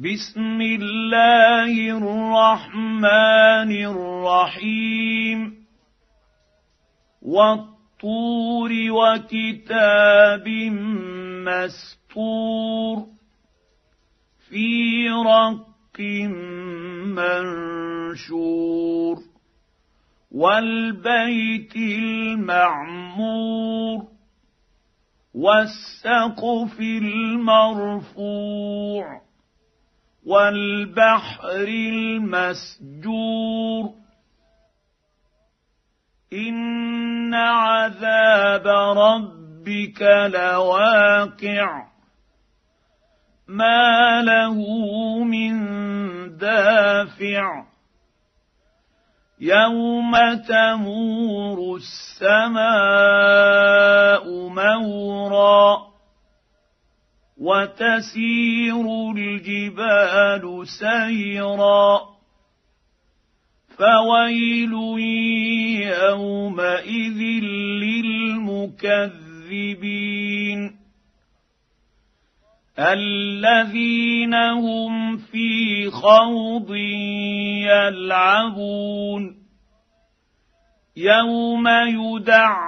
بسم الله الرحمن الرحيم. والطور وكتاب مسطور في رق منشور والبيت المعمور والسقف المرفوع. والبحر المسجور. إن عذاب ربك لواقع. ما له من دافع. يوم تمور السماء مورا. وتسير الجبال سيرا فويل يومئذ للمكذبين الذين هم في خوض يلعبون يوم يدعون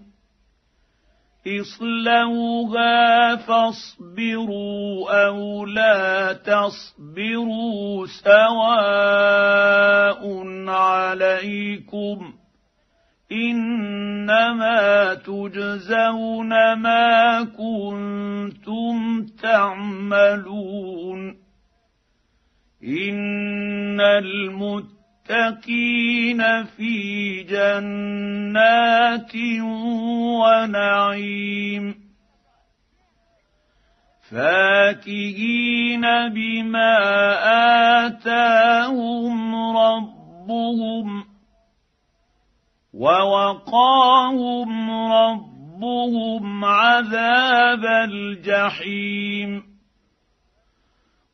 إصلوها فاصبروا أو لا تصبروا سواء عليكم إنما تجزون ما كنتم تعملون إن المتقين في جنات ونعيم فاكهين بما اتاهم ربهم ووقاهم ربهم عذاب الجحيم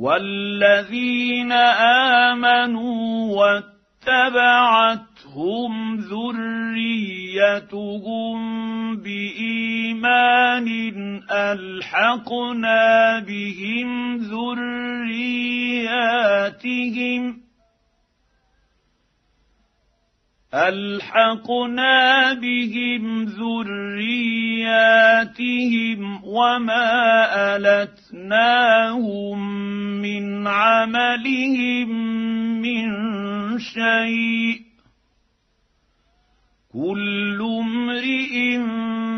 والذين امنوا واتبعتهم ذريتهم بايمان الحقنا بهم ذرياتهم ألحقنا بهم ذرياتهم وما ألتناهم من عملهم من شيء. كل امرئ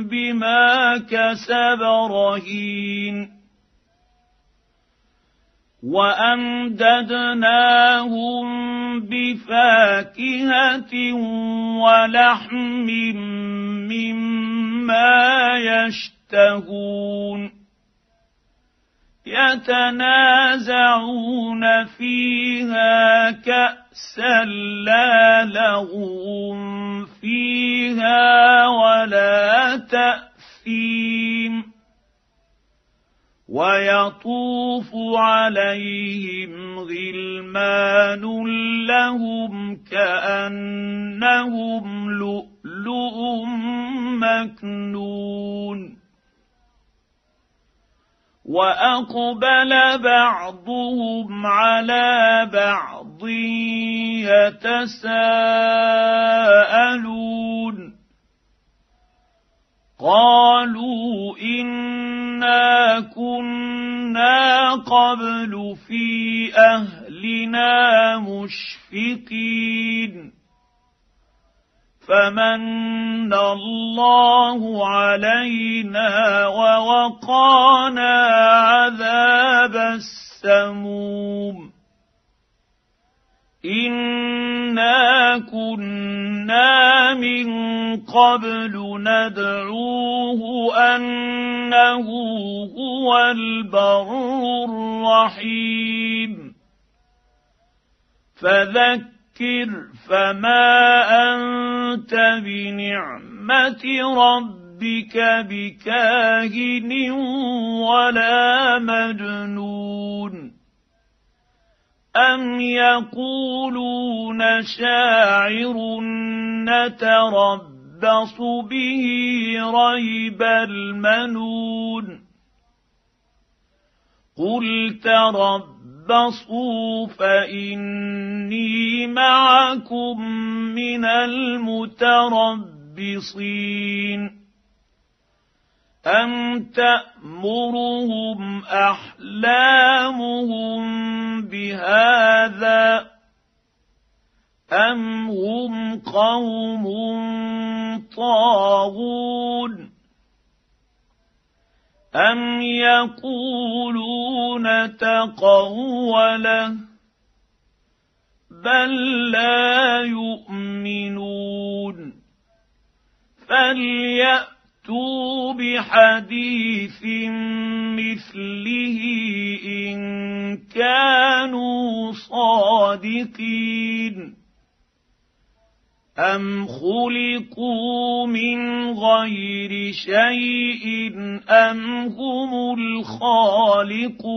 بما كسب رهين. وأمددناهم بفاكهة ولحم مما يشتهون يتنازعون فيها كأسا لا لغو فيها ولا تأثيم ويطوف عليهم غلمان لهم كأنهم لؤلؤ مكنون. وأقبل بعضهم على بعض يتساءلون. قبل في أهل أهلنا مشفقين. فمن الله علينا ووقانا عذاب السموم. إنا كنا من قبل ندعوه أنه هو البر الرحيم. فذكر فما أنت بنعمة ربك بكاهن ولا مجنون. أم يقولون شاعر نتربص به ريب المنون قل تربصوا فإني معكم من المتربصين أم تأمرهم أحلامهم بهذا أم هم قوم طاغون أم يقولون تقوله بل لا يؤمنون فليأ فاتوا بحديث مثله ان كانوا صادقين ام خلقوا من غير شيء ام هم الخالقون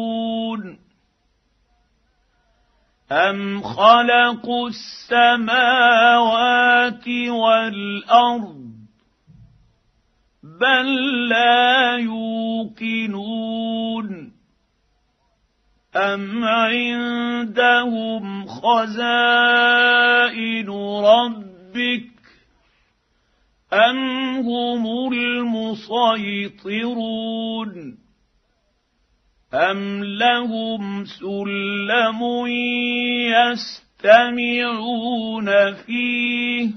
ام خلقوا السماوات والارض بل لا يوقنون ام عندهم خزائن ربك ام هم المسيطرون ام لهم سلم يستمعون فيه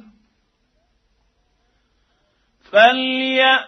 فليات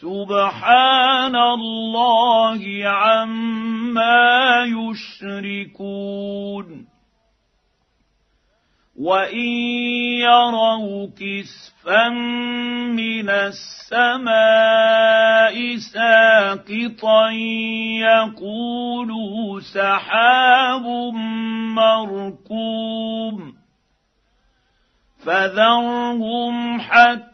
سبحان الله عما يشركون. وإن يروا كسفا من السماء ساقطا يقولوا سحاب مركوم. فذرهم حتى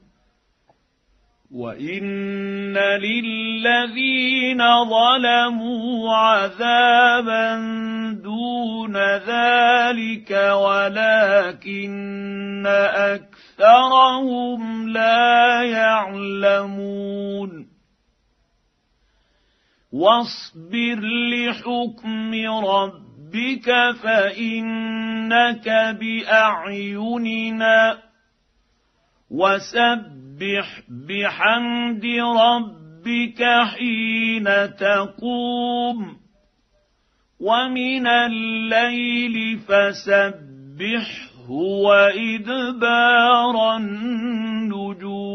وان للذين ظلموا عذابا دون ذلك ولكن اكثرهم لا يعلمون واصبر لحكم ربك فانك باعيننا وسبح بحمد ربك حين تقوم ومن الليل فسبحه وادبار النجوم